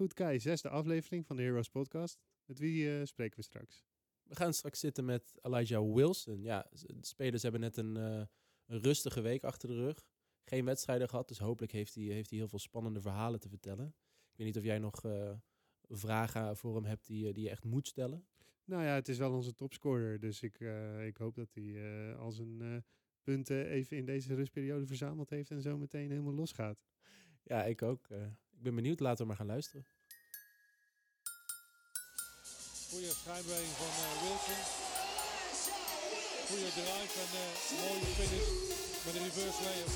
Goed, Kai, zesde aflevering van de Heroes Podcast. Met wie eh, spreken we straks? We gaan straks zitten met Elijah Wilson. Ja, de spelers hebben net een, eh, een rustige week achter de rug. Geen wedstrijden gehad, dus hopelijk heeft hij, heeft hij heel veel spannende verhalen te vertellen. Ik weet niet of jij nog eh, vragen voor hem hebt die, je- die je echt moet stellen. Nou ja, het is wel onze topscorer. Dus ik, ik hoop dat hij al zijn punten even in deze rustperiode verzameld heeft. En zo meteen helemaal losgaat. Ja, ik ook. Ik ben benieuwd. Laten we maar gaan luisteren. Goede schijnbeweging van eh, Wilson. Goede drive en eh, mooie finish met een reverse layup.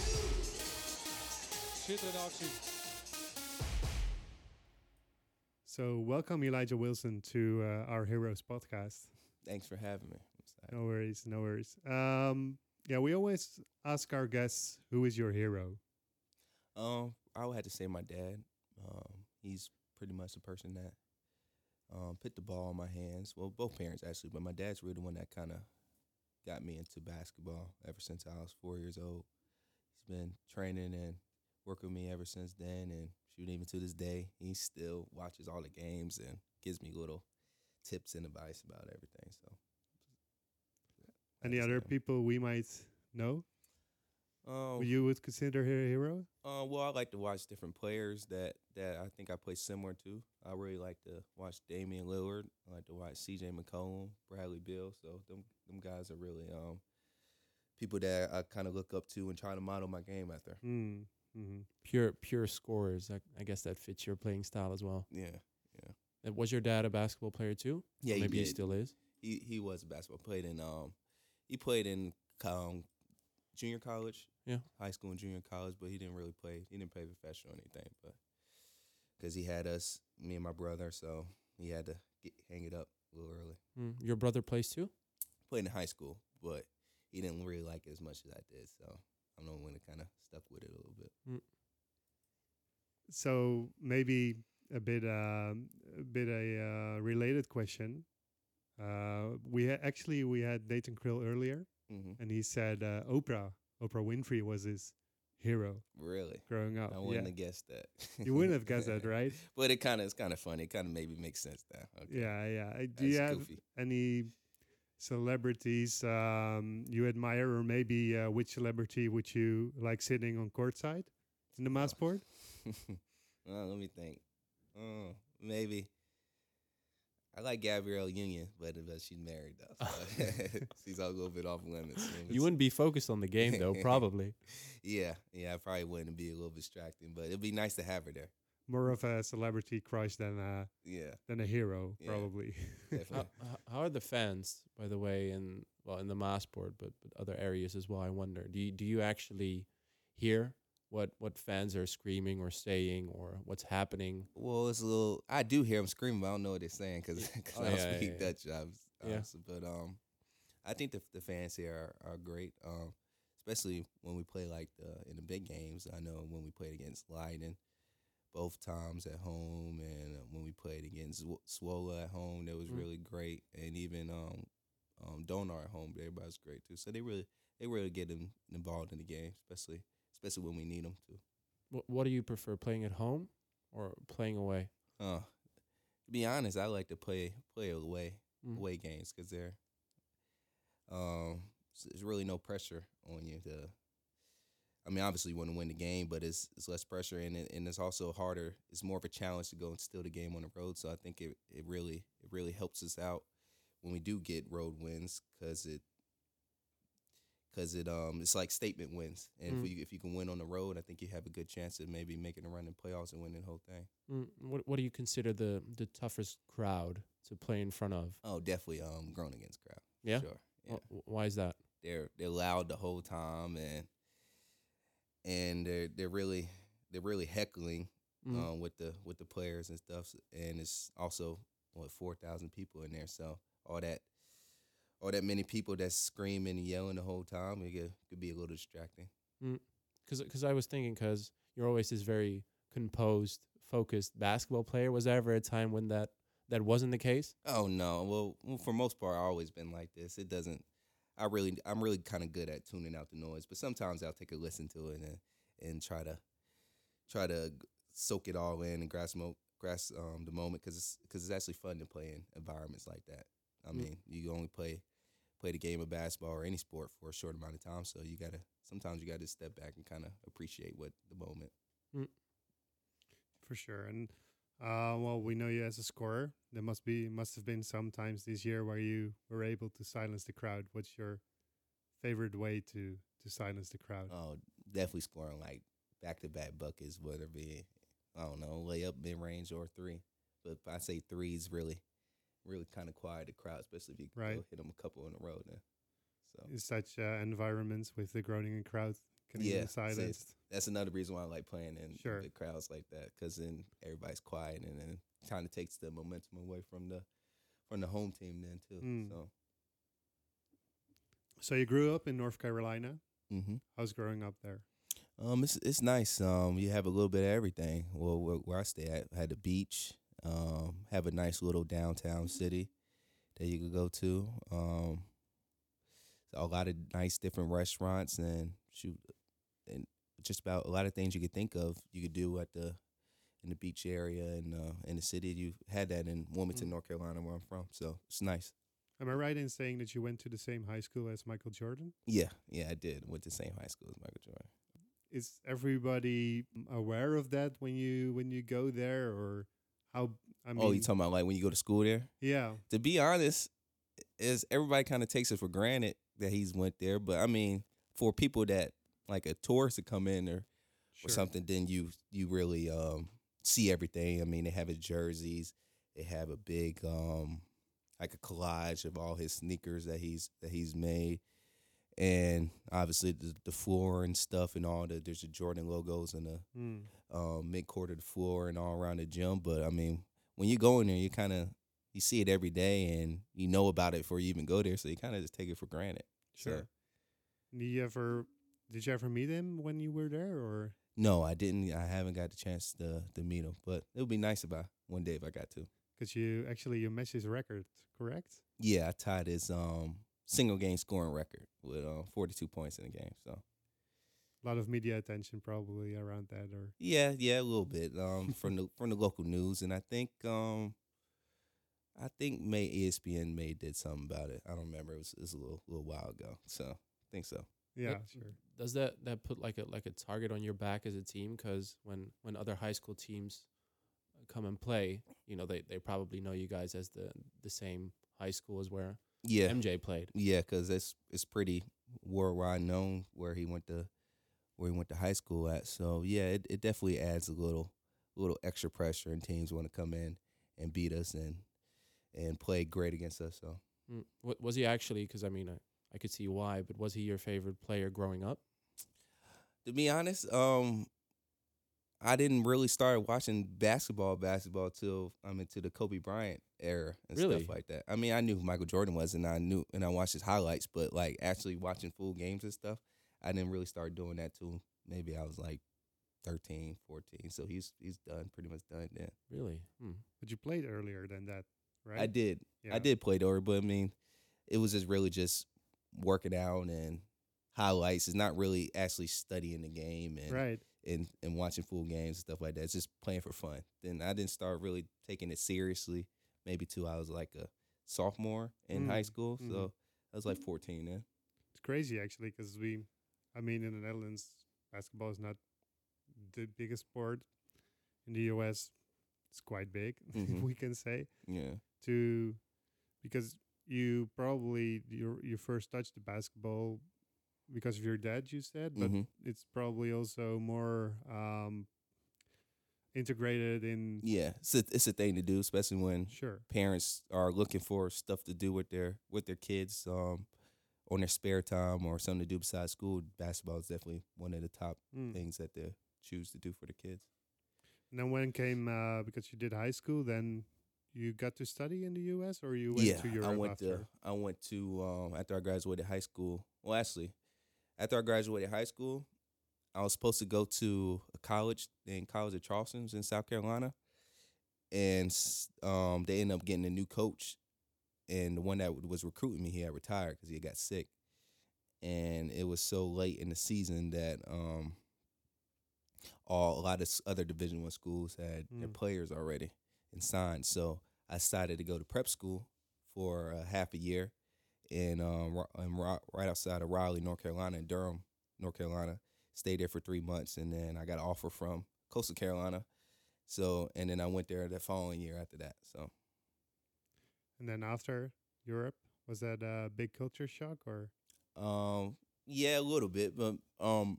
Schitterende actie. So, welcome Elijah Wilson to uh, our Heroes Podcast. Thanks for having me. No worries, no worries. Um, yeah, we always ask our guests, who is your hero? Um, I would have to say my dad. Um, he's pretty much the person that um, put the ball in my hands. Well, both parents actually, but my dad's really the one that kind of got me into basketball ever since I was four years old. He's been training and working with me ever since then, and shoot, even to this day, he still watches all the games and gives me little tips and advice about everything. So, Any other people we might know Um, who you would consider her a hero? Uh, well, I like to watch different players that that I think I play similar to. I really like to watch Damian Lillard. I like to watch C.J. McCollum, Bradley Beal. So them them guys are really um people that I kind of look up to and try to model my game after. Hmm. hmm Pure pure scorers. I, I guess that fits your playing style as well. Yeah, yeah, Uh, Was your dad a basketball player too? yeah. Or maybe he did. still is. He he was a basketball played in um he played in um junior college, Yeah. high school and junior college, but he didn't really play. He didn't play professional or anything, but because he had us, me and my brother, so he had to get, hang it up a little early. Mm. Your brother plays too? Played in high school, but he didn't really like it as much as I did, so I'm the one that kind of stuck with it a little bit. So maybe a bit, um, a bit a uh, related question. Uh, we ha- actually we had Nathan Krill earlier, hmm and he said uh, Oprah, Oprah Winfrey was his hero Really, growing up. I wouldn't yeah. have guessed that. You wouldn't have guessed that, right? But it kind of it's kind of funny. It kind of maybe makes sense now. Okay. Yeah, yeah. Do you have goofy. any celebrities um, you admire, or maybe uh, which celebrity would you like sitting on courtside in the Maasport? well, let me think. Oh, maybe. I like Gabrielle Union, but, but she's married though. So she's a little bit off limits. You wouldn't be focused on the game though, probably. Yeah, yeah. I probably wouldn't be a little distracting, but it'd be nice to have her there. More of a celebrity crush than a Yeah, than a hero, Yeah. probably. How, how- how are the fans, by the way, in well in the Maasport, but but other areas as well? I wonder. Do you, do you actually hear what what fans are screaming or saying or what's happening? well, it's a little. I do hear them screaming, but I don't know what they're saying because Oh, I don't yeah, speak yeah. Dutch. Yeah. Obviously, but um, I think the the fans here are, are great. Um, especially when we play like the in the big games. I know when we played against Leiden, both times at home, and uh, when we played against Sw- Zwolle at home, that was Mm. really great. And even um, um, Donar at home, everybody's great too. So they really they really get them involved in the game, especially especially when we need them to. What, what do you prefer, playing at home or playing away? Uh, to be honest, I like to play play away Mm. away games because they're um there's really no pressure on you to. I mean, obviously you want to win the game, but it's it's less pressure and it, and it's also harder. It's more of a challenge to go and steal the game on the road. So I think it, it really it really helps us out when we do get road wins because it because it um it's like statement wins. And Mm. if you if you can win on the road, I think you have a good chance of maybe making a run in playoffs and winning the whole thing. Mm, what what do you consider the the toughest crowd to play in front of? Oh, definitely um Groningen crowd. Yeah? Sure. Yeah. Wh- Why is that? They're they're loud the whole time and and they're they're really they're really heckling Mm. um with the with the players and stuff and it's also what four thousand people in there so all that all that many people that's screaming and yelling the whole time it could, could be a little distracting. Because because I was thinking because you're always this very composed, focused basketball player. Was there ever a time when that that wasn't the case? Oh no. Well, well, for most part, I've always been like this. It doesn't. I really, I'm really kind of good at tuning out the noise, but sometimes I'll take a listen to it and and try to try to soak it all in and grasp mo- grasp um, the moment because it's because it's actually fun to play in environments like that. I Mm. mean, you only play play the game of basketball or any sport for a short amount of time, so you gotta sometimes you gotta step back and kind of appreciate what the moment. for sure. And uh, well, we know you as a scorer. There must be must have been some times this year where you were able to silence the crowd. What's your favorite way to to silence the crowd? Oh, definitely scoring like back to back buckets, whether it be I don't know layup, mid range, or three. But if I say threes, really, really kind of quiet the crowd, especially if you Right. go hit them a couple in a row. Then, so In such uh, environments with the Groningen crowds can yeah, it's- silenced. that's another reason why I like playing in Sure. the crowds like that because then everybody's quiet and then kind of takes the momentum away from the from the home team then too. Mm. So, So you grew up in North Carolina. Mm-hmm. How's growing up there? um, it's it's nice. Um, you have a little bit of everything. Well, where, where I stay at, had the beach. Um, have a nice little downtown city that you could go to. Um, a lot of nice different restaurants and shoot, and just about a lot of things you could think of you could do at the in the beach area and uh, in the city. You had that in Wilmington, Mm. North Carolina, where I'm from. So it's nice. Am I right in saying that you went to the same high school as Michael Jordan? Yeah, yeah, I did. Went to the same high school as Michael Jordan. Is everybody aware of that when you when you go there, or how? I mean, oh, you talking about like when you go to school there? yeah, to be honest, is everybody kind of takes it for granted that he's went there. But I mean, for people that like a tourist to come in or, sure. or something, then you you really um, see everything. I mean, they have his jerseys, they have a big um, like a collage of all his sneakers that he's that he's made. And obviously the, the floor and stuff and all the there's the Jordan logos and the Mm. Um, mid court of the floor and all around the gym. But I mean, when you go in there, you kind of you see it every day and you know about it before you even go there, so you kind of just take it for granted. So, Sure. Did you ever did you ever meet him when you were there, or no, I didn't. I haven't got the chance to to meet him, but it would be nice if I one day if I got to. because you actually you matched his record, correct? Yeah, I tied his um single game scoring record with um 42 points in a game. So A lot of media attention probably around that, or yeah, yeah, a little bit um from the from the local news, and I think um. I think May ESPN May did something about it. I don't remember. It was, it was a little little while ago. So I think so. yeah, Yep. sure. Does that that put like a like a target on your back as a team? Because when when other high school teams come and play, you know they they probably know you guys as the the same high school as where Yeah, MJ played. Yeah, because it's it's pretty worldwide known where he went to where he went to high school at. So yeah, it, it definitely adds a little little extra pressure, and teams want to come in and beat us and and play great against us. So Mm. Was he actually? Because I mean, I, I could see why, but was he your favorite player growing up? to be honest, um, I didn't really start watching basketball basketball till I'm into the Kobe Bryant era and Really? stuff like that. I mean, I knew who Michael Jordan was, and I knew and I watched his highlights, but like actually watching full games and stuff, I didn't really start doing that till maybe I was like 13, 14. So he's he's done, pretty much done then. Really? Hmm. But you played earlier than that, right? I did. Yeah. I did play Dory, but I mean, it was just really just working out and highlights. It's not really actually studying the game and Right. and, and watching full games and stuff like that. It's just playing for fun. Then I didn't start really taking it seriously maybe till I was like a sophomore in high Mm, school. mhm. So I was like 14 then. It's crazy actually because we, I mean, in the Netherlands, basketball is not the biggest sport. In the US, it's quite big, Mhm. we can say. Yeah. To because you probably you you first touched the basketball because of your dad, you said, but Mhm. it's probably also more um, integrated in. Yeah. It's a, it's a thing to do, especially when Sure. parents are looking for stuff to do with their with their kids um, on their spare time or something to do besides school. Basketball is definitely one of the top Mm. things that they choose to do for the kids. And then when came uh, because you did high school, then you got to study in the U.S. or you went yeah, to Europe I went after? to I went to um, after I graduated high school. Well, actually, after I graduated high school, I was supposed to go to a college in College of Charleston's in South Carolina, and um, they ended up getting a new coach, and the one that was recruiting me, he had retired because he got sick, and it was so late in the season that um, all a lot of other Division One schools had their Mm. players already and signed. So I decided to go to prep school for uh, half a year and um Ro- in Ro- right outside of Raleigh, North Carolina, in Durham, North Carolina. Stayed there for three months, and then I got an offer from Coastal Carolina. So and then I went there the following year after that. So And then after Europe, was that a big culture shock or? Um, yeah, a little bit, but um,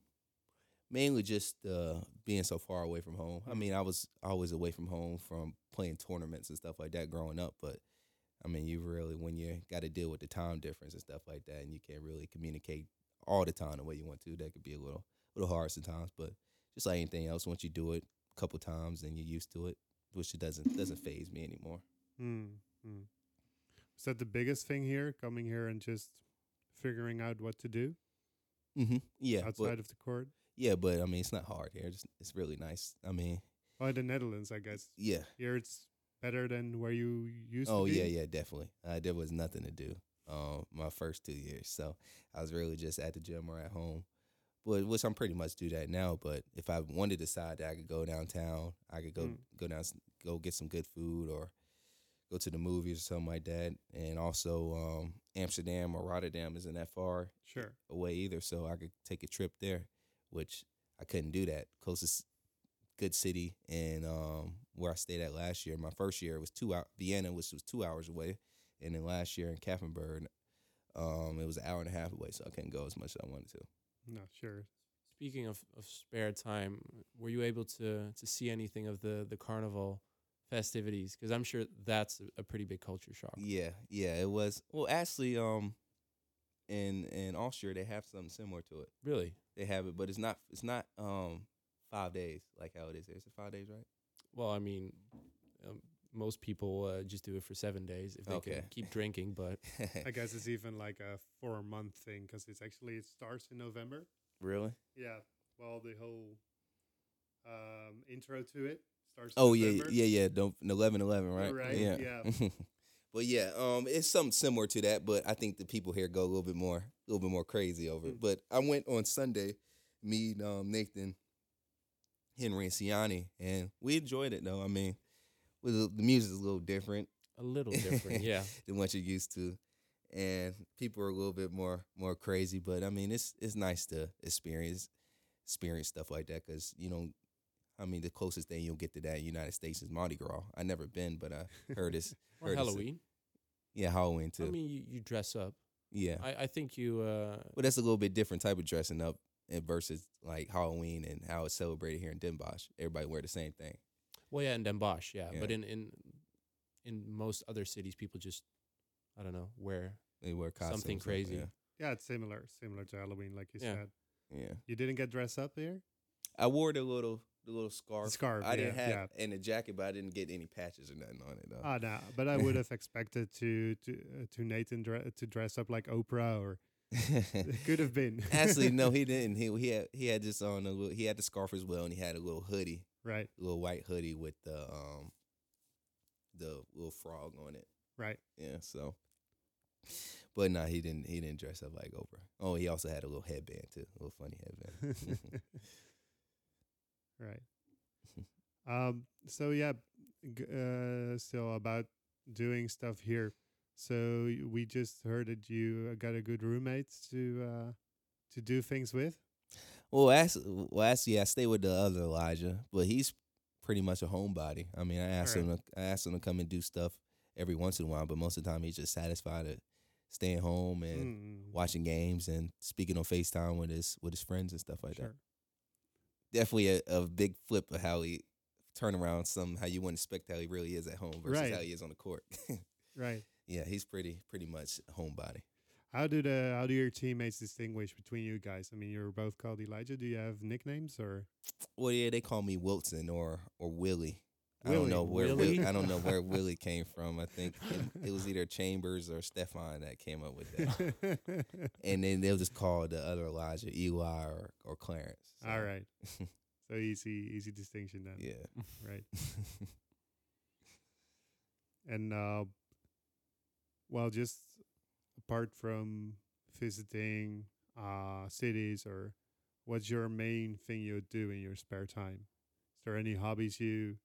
mainly just uh being so far away from home. I Mm. mean, I was always away from home from playing tournaments and stuff like that growing up, but I mean, you really when you got to deal with the time difference and stuff like that, and you can't really communicate all the time the way you want to. That could be a little little hard sometimes, but just like anything else, once you do it a couple times then you're used to it, which it doesn't doesn't phase me anymore. Hmm. Was that the biggest thing here, coming here and just figuring out what to do Mm-hmm. Yeah, outside but, of the court? yeah, but I mean, it's not hard here. It's, it's really nice. I mean, Oh, the Netherlands, I guess. yeah, Here it's better than where you used Oh to be. yeah, yeah, definitely. Uh, there was nothing to do um my first two years, so I was really just at the gym or at home. But which I'm pretty much do that now. But if I wanted to decide that I could go downtown, I could go Mm. go down, go get some good food or go to the movies or something like that. And also um, Amsterdam or Rotterdam isn't that far Sure. away either, so I could take a trip there, which I couldn't do that. Closest good city and um, where I stayed at last year. My first year was two out Vienna, which was two hours away, and then last year in Kapfenberg, um, it was an hour and a half away, so I couldn't go as much as I wanted to. No, sure. Speaking of, of spare time, were you able to to see anything of the the carnival festivities? Because I'm sure that's a, a pretty big culture shock. Yeah, yeah, it was. Well, actually, um, in in Austria they have something similar to it. Really? They have it, but it's not it's not um five days like how it is. here. Is it five days, right? Well, I mean, um, most people uh, just do it for seven days if they Okay. can keep drinking. But I guess it's even like a four month thing because it's actually it starts in November. really? Yeah. Well, the whole um, intro to it starts. Oh yeah, yeah, yeah. Don't eleven eleven, right? Right, Yeah. yeah. but yeah, um, it's something similar to that, but I think the people here go a little bit more, a little bit more crazy over it. Mm. But I went on Sunday, me, um, Nathan, Henry, and Siani, and we enjoyed it though. I mean, with the the music is a little different a little different, yeah. than what you're used to, and people are a little bit more more crazy. But I mean, it's it's nice to experience experience stuff like that because you know. I mean, the closest thing you'll get to that in the United States is Mardi Gras. I never been, but I heard it's Or heard it's Halloween. yeah Halloween too. I mean, you, you dress up. yeah, I, I think you. Uh, but that's a little bit different type of dressing up and versus like Halloween and how it's celebrated here in Den Bosch. Everybody wear the same thing. well, yeah, in Den Bosch, yeah. But in in in most other cities, people just, I don't know, wear. They wear costumes. Something crazy. Yeah. Yeah, it's similar, similar to Halloween, like you Yeah. said. yeah. You didn't get dressed up here. I wore the little the little scarf. scarf, I didn't yeah, have yeah. and the jacket, but I didn't get any patches or nothing on it though. Ah, no, but I would have expected to to uh, to Nathan dre- to dress up like Oprah, or it could have been. Actually, no, he didn't. He he had he had this on a little. He had the scarf as well, and he had a little hoodie, right, a little white hoodie with the um the little frog on it. right. Yeah, so. But no, he didn't. He didn't dress up like Oprah. Oh, he also had a little headband too, a little funny headband. Right. Um. So yeah, g- uh, so about doing stuff here. So y- we just heard that you uh, got a good roommate to uh to do things with. well, actually, well, actually, I stay with the other Elijah, but he's pretty much a homebody. I mean, I asked him. To, I asked him to come and do stuff every once in a while, but most of the time he's just satisfied at staying home and Mm, watching games and speaking on Facetime with his with his friends and stuff like that. Definitely a, a big flip of how he turn around some how you wouldn't expect how he really is at home versus Right. how he is on the court. Right. yeah, he's pretty pretty much homebody. How do the how do your teammates distinguish between you guys? I mean, you're both called Elijah. Do you have nicknames or? Well, yeah, they call me Wilson or or Willie. I don't know where Willie? Will, I don't know where Willie came from. I think it, it was either Chambers or Stefan that came up with that. and then they'll just call the other Elijah Eli or, or Clarence. So, All right. So easy, easy distinction then. Yeah. Right. And uh, well, just apart from visiting uh, cities or what's your main thing you do in your spare time? Is there any hobbies you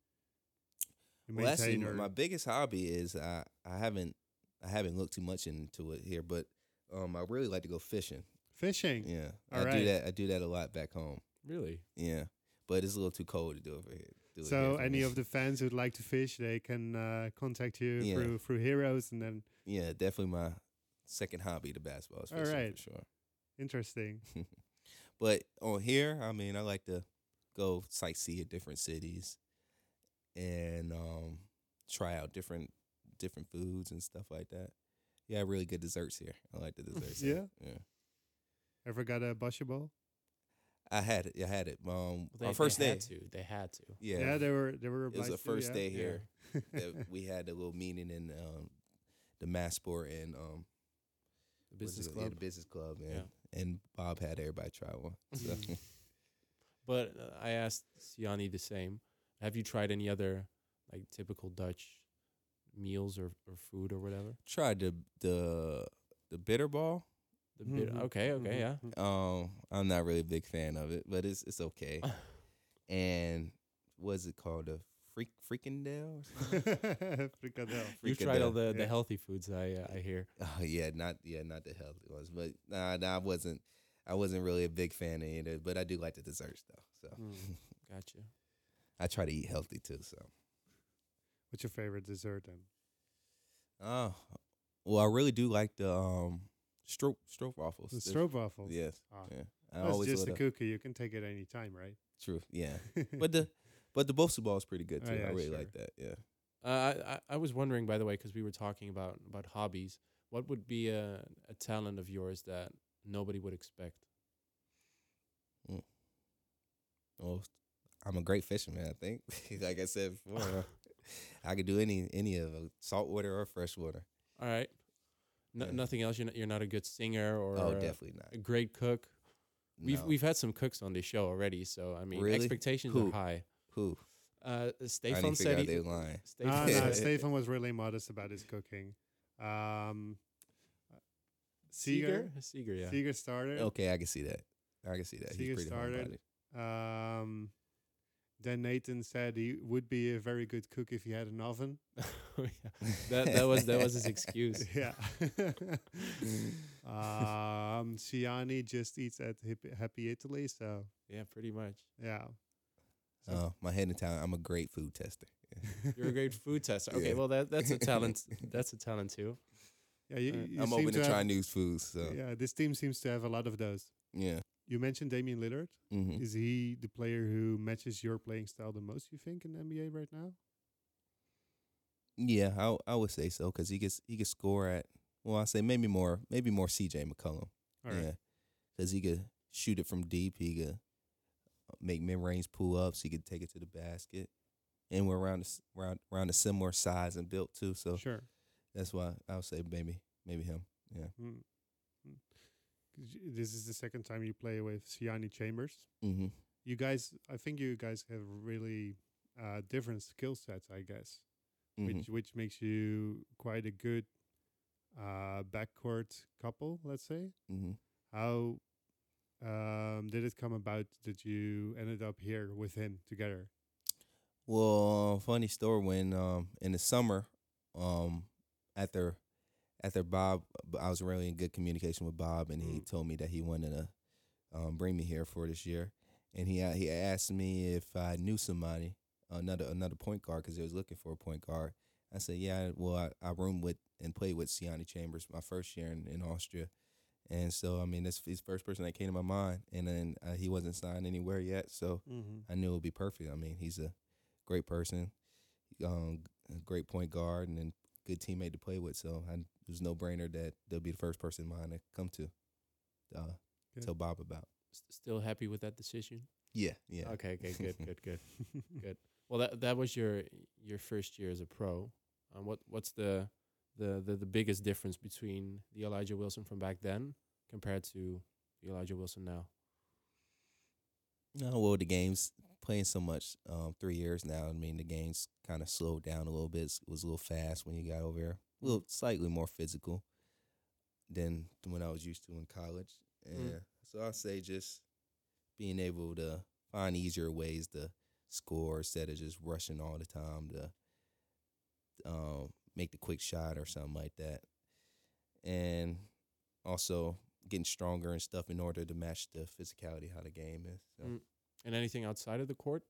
Well, my, or- my biggest hobby is I I haven't I haven't looked too much into it here, but um, I really like to go fishing. fishing. Yeah, All I right. do that. I do that a lot back home. Really? Yeah, but it's a little too cold to do over here. do So here any of the fans who'd like to fish, they can uh, contact you Yeah. through through Heroes, and then yeah, definitely my second hobby, the basketball is All fishing right. for sure. interesting. But on here, I mean, I like to go sightsee at different cities and um, try out different different foods and stuff like that. Yeah, really good desserts here. I like the desserts. here. yeah. Ever got a Bossche bol? I had it. I had it. Um, Well, they, our first they day. had to. They had to. Yeah, Yeah, they were they were. it was obliged the to, first yeah. day Yeah. here that we had a little meeting in um, the Maasport and um, The business it- yeah, club. the business club, and Yeah. and Bob had everybody try one. So. But uh, I asked Siani the same. Have you tried any other like typical Dutch meals or, or food or whatever? tried the the the bitter ball. The bit, Mhm. okay, okay, Mhm. yeah. Um, I'm not really a big fan of it, but it's it's okay. and what's it called? A freak freakendale? Frikadel. You tried all Frikadelle, the, the healthy foods. I uh, I hear. Oh yeah, not yeah, not the healthy ones, but nah, nah, I wasn't. I wasn't really a big fan of it, but I do like the desserts though. So Mm. Gotcha. I try to eat healthy too. So What's your favorite dessert then? oh, well, I really do like the um stroop stroop waffles. The They're- stroopwafels. Yes, Ah. yeah. I That's just a cookie. You can take it any time, right? True, yeah. But the but the Bossche bol is pretty good Oh, too. yeah, I really sure. like that. Yeah. Uh, I, I I was wondering, by the way, because we were talking about about hobbies. What would be a a talent of yours that nobody would expect? Well, I'm a great fisherman. I think, like I said before, uh, I could do any any of it, saltwater or freshwater. All right. No, Yeah. Nothing else. You're not, you're not a good singer or Oh, a- definitely not. a great cook. We've we've had some cooks on this show already, so I mean Really? expectations Who? are high. who Uh, Stefan didn't figure said out he, they lying. Stefan Ah, no, Stefan was really modest about his cooking. Um, Seeger, Seeger, Seeger, yeah. Seeger started. Okay, I can see that. I can see that. Seeger He's pretty started. Um, then Nathan said he would be a very good cook if he had an oven. Oh, yeah. That that was that was his excuse. yeah. um, Ciani just eats at Hip- Happy Italy, so Yeah, pretty much. yeah. So- Uh, my head in town. I'm a great food tester. You're a great food tester. Okay, Yeah. well that that's a talent. That's a talent too. yeah, you, you I'm open to, have- try new foods. So yeah. Yeah, this team seems to have a lot of those. You mentioned Damian Lillard. hmm Is he the player who matches your playing style the most? You think in the NBA right now? Yeah, I I would say so because he gets he could score at well I say maybe more maybe more C.J. McCollum. All right. Yeah, because he could shoot it from deep. He could uh, make mid range pull ups. He could take it to the basket, and we're around around around a similar size and built too. So Sure. that's why I would say maybe maybe him. Yeah. Mm. This is the second time you play with Siani Chambers. Mm-hmm. You guys, I think you guys have really uh, different skill sets, I guess, Mm-hmm. which which makes you quite a good uh, backcourt couple. Let's say. hmm How um, did it come about that you ended up here with him together? Well, funny story. When um in the summer, um after after Bob, I was really in good communication with Bob, and he Mm. told me that he wanted to um bring me here for this year, and he he asked me if I knew somebody another another point guard because he was looking for a point guard. I said, yeah. Well, I, I roomed with and played with Siani Chambers my first year in, in Austria. And so, I mean, that's his first person that came to my mind. And then uh, he wasn't signed anywhere yet. So Mm-hmm. I knew it would be perfect. I mean, he's a great person, um, a great point guard, and then good teammate to play with. So I, was no brainer that they'll be the first person in mind to come to uh, Good. tell Bob about. S- Still happy with that decision? Yeah, yeah. Okay, okay, good, good, good. Good. Well, that that was your your first year as a pro. Um, what what's the, the the the biggest difference between the Elijah Wilson from back then compared to the Elijah Wilson now? No, well, the game's playing so much. Um, three years now. I mean, the game's kind of slowed down a little bit. It was a little fast when you got over here. A little slightly more physical than when I was used to in college. Mm. So I'll say just being able to find easier ways to score instead of just rushing all the time to um, make the quick shot or something like that, and also getting stronger and stuff in order to match the physicality how the game is. So, Mm. And anything outside of the court,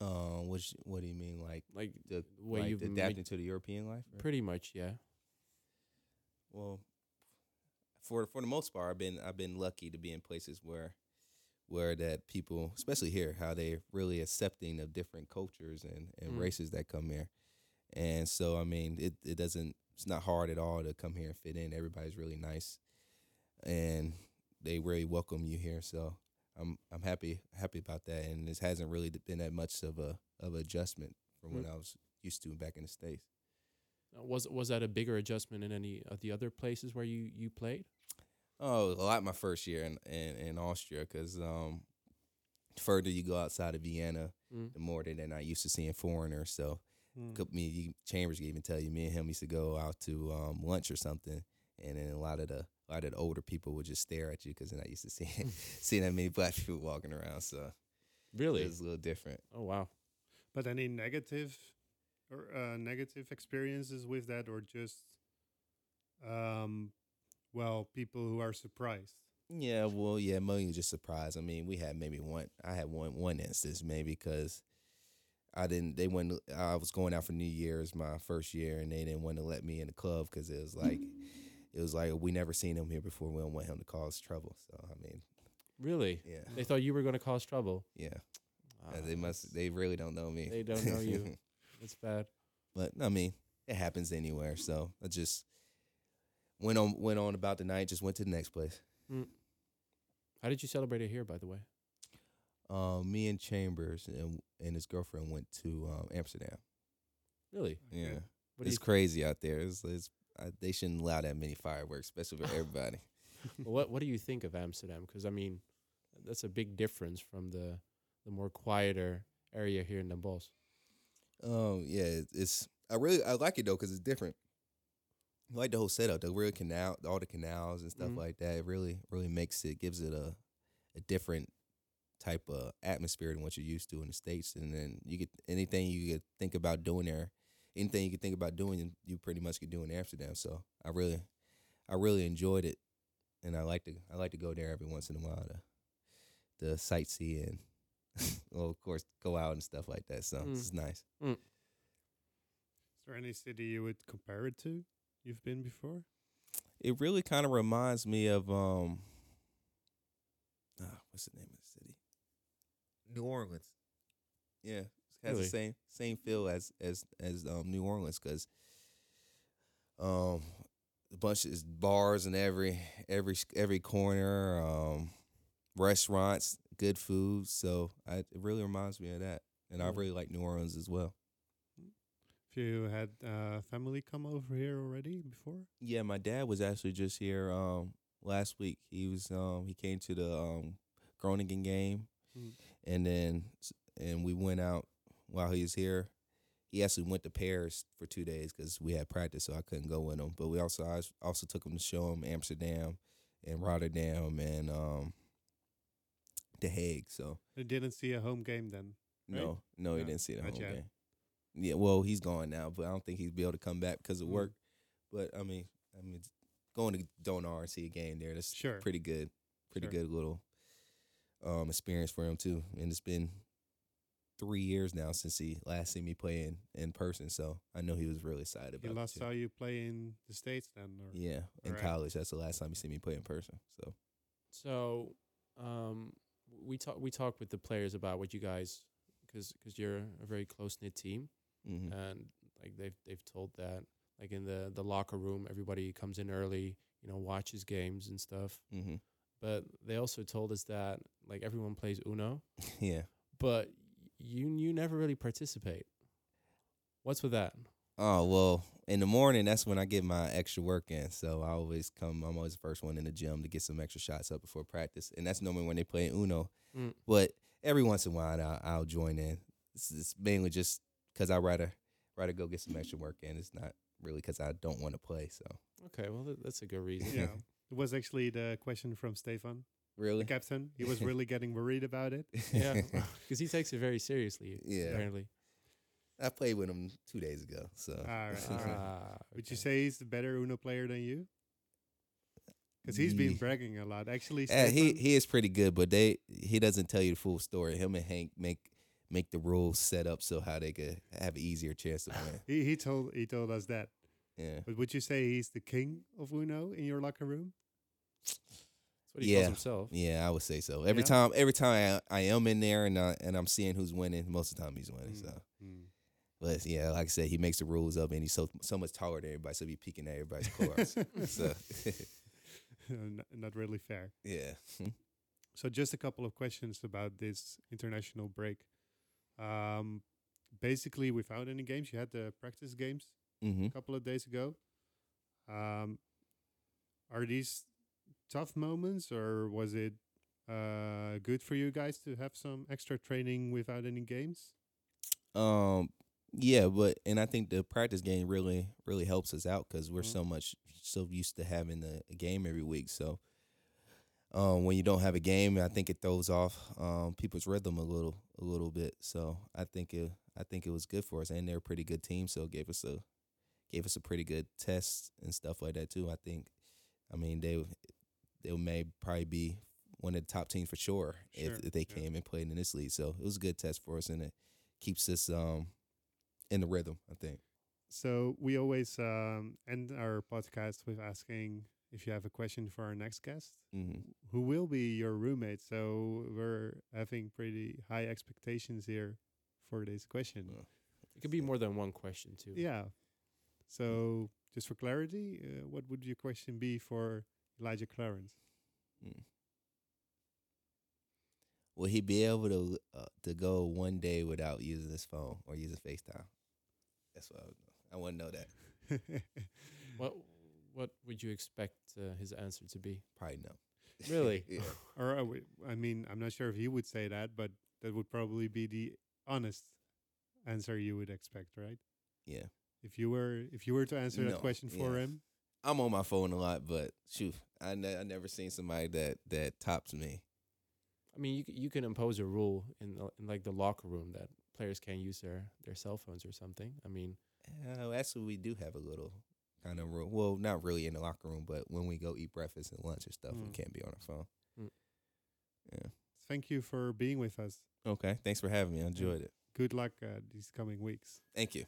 um, which what do you mean, like like the way like you've made- adapting to the European life? pretty much, yeah. Well, for for the most part, I've been I've been lucky to be in places where where that people, especially here, how they're really accepting of different cultures and, and Mm. races that come here. And so, I mean, it, it doesn't it's not hard at all to come here and fit in. Everybody's really nice, and they really welcome you here. So I'm I'm happy happy about that. And this hasn't really been that much of a of adjustment from what I was used to back in the states. Was was that a bigger adjustment in any of the other places where you you played? Oh, a lot my first year in in, in Austria because um, further you go outside of Vienna, Mm. the more that they're not used to seeing foreigners. So, Mm. me Chambers can even tell you, me and him used to go out to um, lunch or something, and then a lot of the a lot of the older people would just stare at you because they're not used to seeing seeing that many black people walking around. So Really? it was a little different. Oh wow. But any negative or uh, negative experiences with that, or just um, well, people who are surprised. Yeah, well, yeah, Million just surprised. I mean, we had maybe one. I had one one instance maybe because I didn't. They wouldn't. I was going out for New Year's my first year, and they didn't want to let me in the club because it was like it was like we never seen him here before. We don't want him to cause trouble. So I mean, Really? yeah, They thought you were going to cause trouble. yeah. Ah, Uh, they must. They really don't know me. They don't know you. That's bad. but I mean, it happens anywhere. So I just went on went on about the night. Just went to the next place. How did you celebrate it here, by the way? Um, me and Chambers and and his girlfriend went to um, Amsterdam. Really? Yeah. What it's crazy out there. It's, it's uh, they shouldn't allow that many fireworks, especially for everybody. what What do you think of Amsterdam? Because I mean, that's a big difference from the the more quieter area here in Den Bosch. um, yeah, it's I really I like it though because it's different. I like the whole setup, the real canal, all the canals and stuff Mhm. like that. It really really makes it gives it a a different type of atmosphere than what you're used to in the states. And then you get anything you could think about doing there, anything you could think about doing, you pretty much could do in Amsterdam. So I really I really enjoyed it, and I like to I like to go there every once in a while to the sightsee and well, of course, go out and stuff like that. So Mm. this is nice. Is there any city you would compare it to? You've been before? It really kind of reminds me of um, ah, what's the name of the city? New Orleans. Yeah, it has Really? the same same feel as as as um, New Orleans because um, a bunch of bars in every every every corner, um, restaurants, good food. So I, it really reminds me of that, and I really like New Orleans as well. Have you had uh, family come over here already before? Yeah, my dad was actually just here um last week. He was um he came to the um Groningen game, Mm. and then and we went out while he was here. He actually went to Paris for two days because we had practice, so I couldn't go with him. But we also I also took him to show him Amsterdam and Rotterdam and um The Hague. So They didn't see a home game then. Right? no, no, he didn't see the home yet. game. Yeah, well, he's gone now, but I don't think he'd be able to come back because of Mm. work. But I mean, I mean, going to Donar and see a game there, that's Sure. pretty good, pretty Sure. good little um experience for him too. And it's been three years now since he last seen me play in, in person, so I know he was really excited He about it. last too. saw you play in the States then? Or? Yeah, in Alright. college, that's the last time he seen me play in person. So So, um, we talk we talk with the players about what you guys, because because you're a very close knit team, mhm. and like they've they've told that like in the the locker room, everybody comes in early, you know, watches games and stuff. mhm, But they also told us that like everyone plays Uno, yeah. but you you never really participate. What's with that? Oh well, in the morning that's when I get my extra work in. So I always come. I'm always the first one in the gym to get some extra shots up before practice, and that's normally when they play Uno. Mm. But every once in a while, I'll, I'll join in. It's, it's mainly just because I rather rather go get some extra work in. It's not really because I don't want to play. So Okay, well th- that's a good reason. Yeah. It was actually the question from Stefan. The Really? captain. He was really getting worried about it. Yeah, because he takes it very seriously. Yeah. apparently. I played with him two days ago. So All right. Ah, Would you okay. say he's the better Uno player than you? Because he's been Ye- bragging a lot. Actually, Uh, he Stefan- he is pretty good, but they he doesn't tell you the full story. Him and Hank make make the rules set up so how they could have an easier chance to win. he, he told he told us that. Yeah. But would you say he's the king of Uno in your locker room? That's what he Yeah. himself. Yeah, I would say so. Every Yeah? time, every time I, I am in there and I, and I'm seeing who's winning, most of the time he's winning. So, Mm. but yeah, like I said, he makes the rules up and he's so so much taller than everybody, so he peeking at everybody's cars. so, N- not really fair. yeah, So just a couple of questions about this international break. Um, basically, without any games, you had the practice games hmm a couple of days ago. Um, are these tough moments, or was it uh, good for you guys to have some extra training without any games? um, yeah, but and I think the practice game really really helps us out because we're Mhm. so much so used to having a, a game every week. So, um, when you don't have a game, I think it throws off um, people's rhythm a little a little bit. So I think it I think it was good for us, and they're a pretty good team, so it gave us a gave us a pretty good test and stuff like that too. I think, I mean they they may probably be one of the top teams for sure, Sure, if, if they yeah. came and played in this league. So it was a good test for us, and it keeps us um in the rhythm. I think. So we always um, end our podcast with asking if you have a question for our next guest. hmm Who will be your roommate? So we're having pretty high expectations here for this question. Yeah. It could be more than one question too. Yeah. So just for clarity, uh, what would your question be for Elijah Clarence? Mm. Will he be able to uh, to go one day without using his phone or using FaceTime? That's what I would know. I want to know that. What What would you expect uh, his answer to be? Probably no. Really? yeah. or uh, w- I mean, I'm not sure if he would say that, but that would probably be the honest answer you would expect, right? Yeah. If you were if you were to answer No, that question for yeah. him, I'm on my phone a lot, but shoot, I ne- I never seen somebody that that tops me. I mean, you c- you can impose a rule in, the, in like the locker room that players can't use their their cell phones or something. I mean, Uh, actually, we do have a little kind of rule. Well, not really in the locker room, but when we go eat breakfast and lunch and stuff, we Mm. can't be on our phone. Mm. Yeah. thank you for being with us. Okay. Thanks for having me. I enjoyed it. Good luck uh, these coming weeks. Thank you.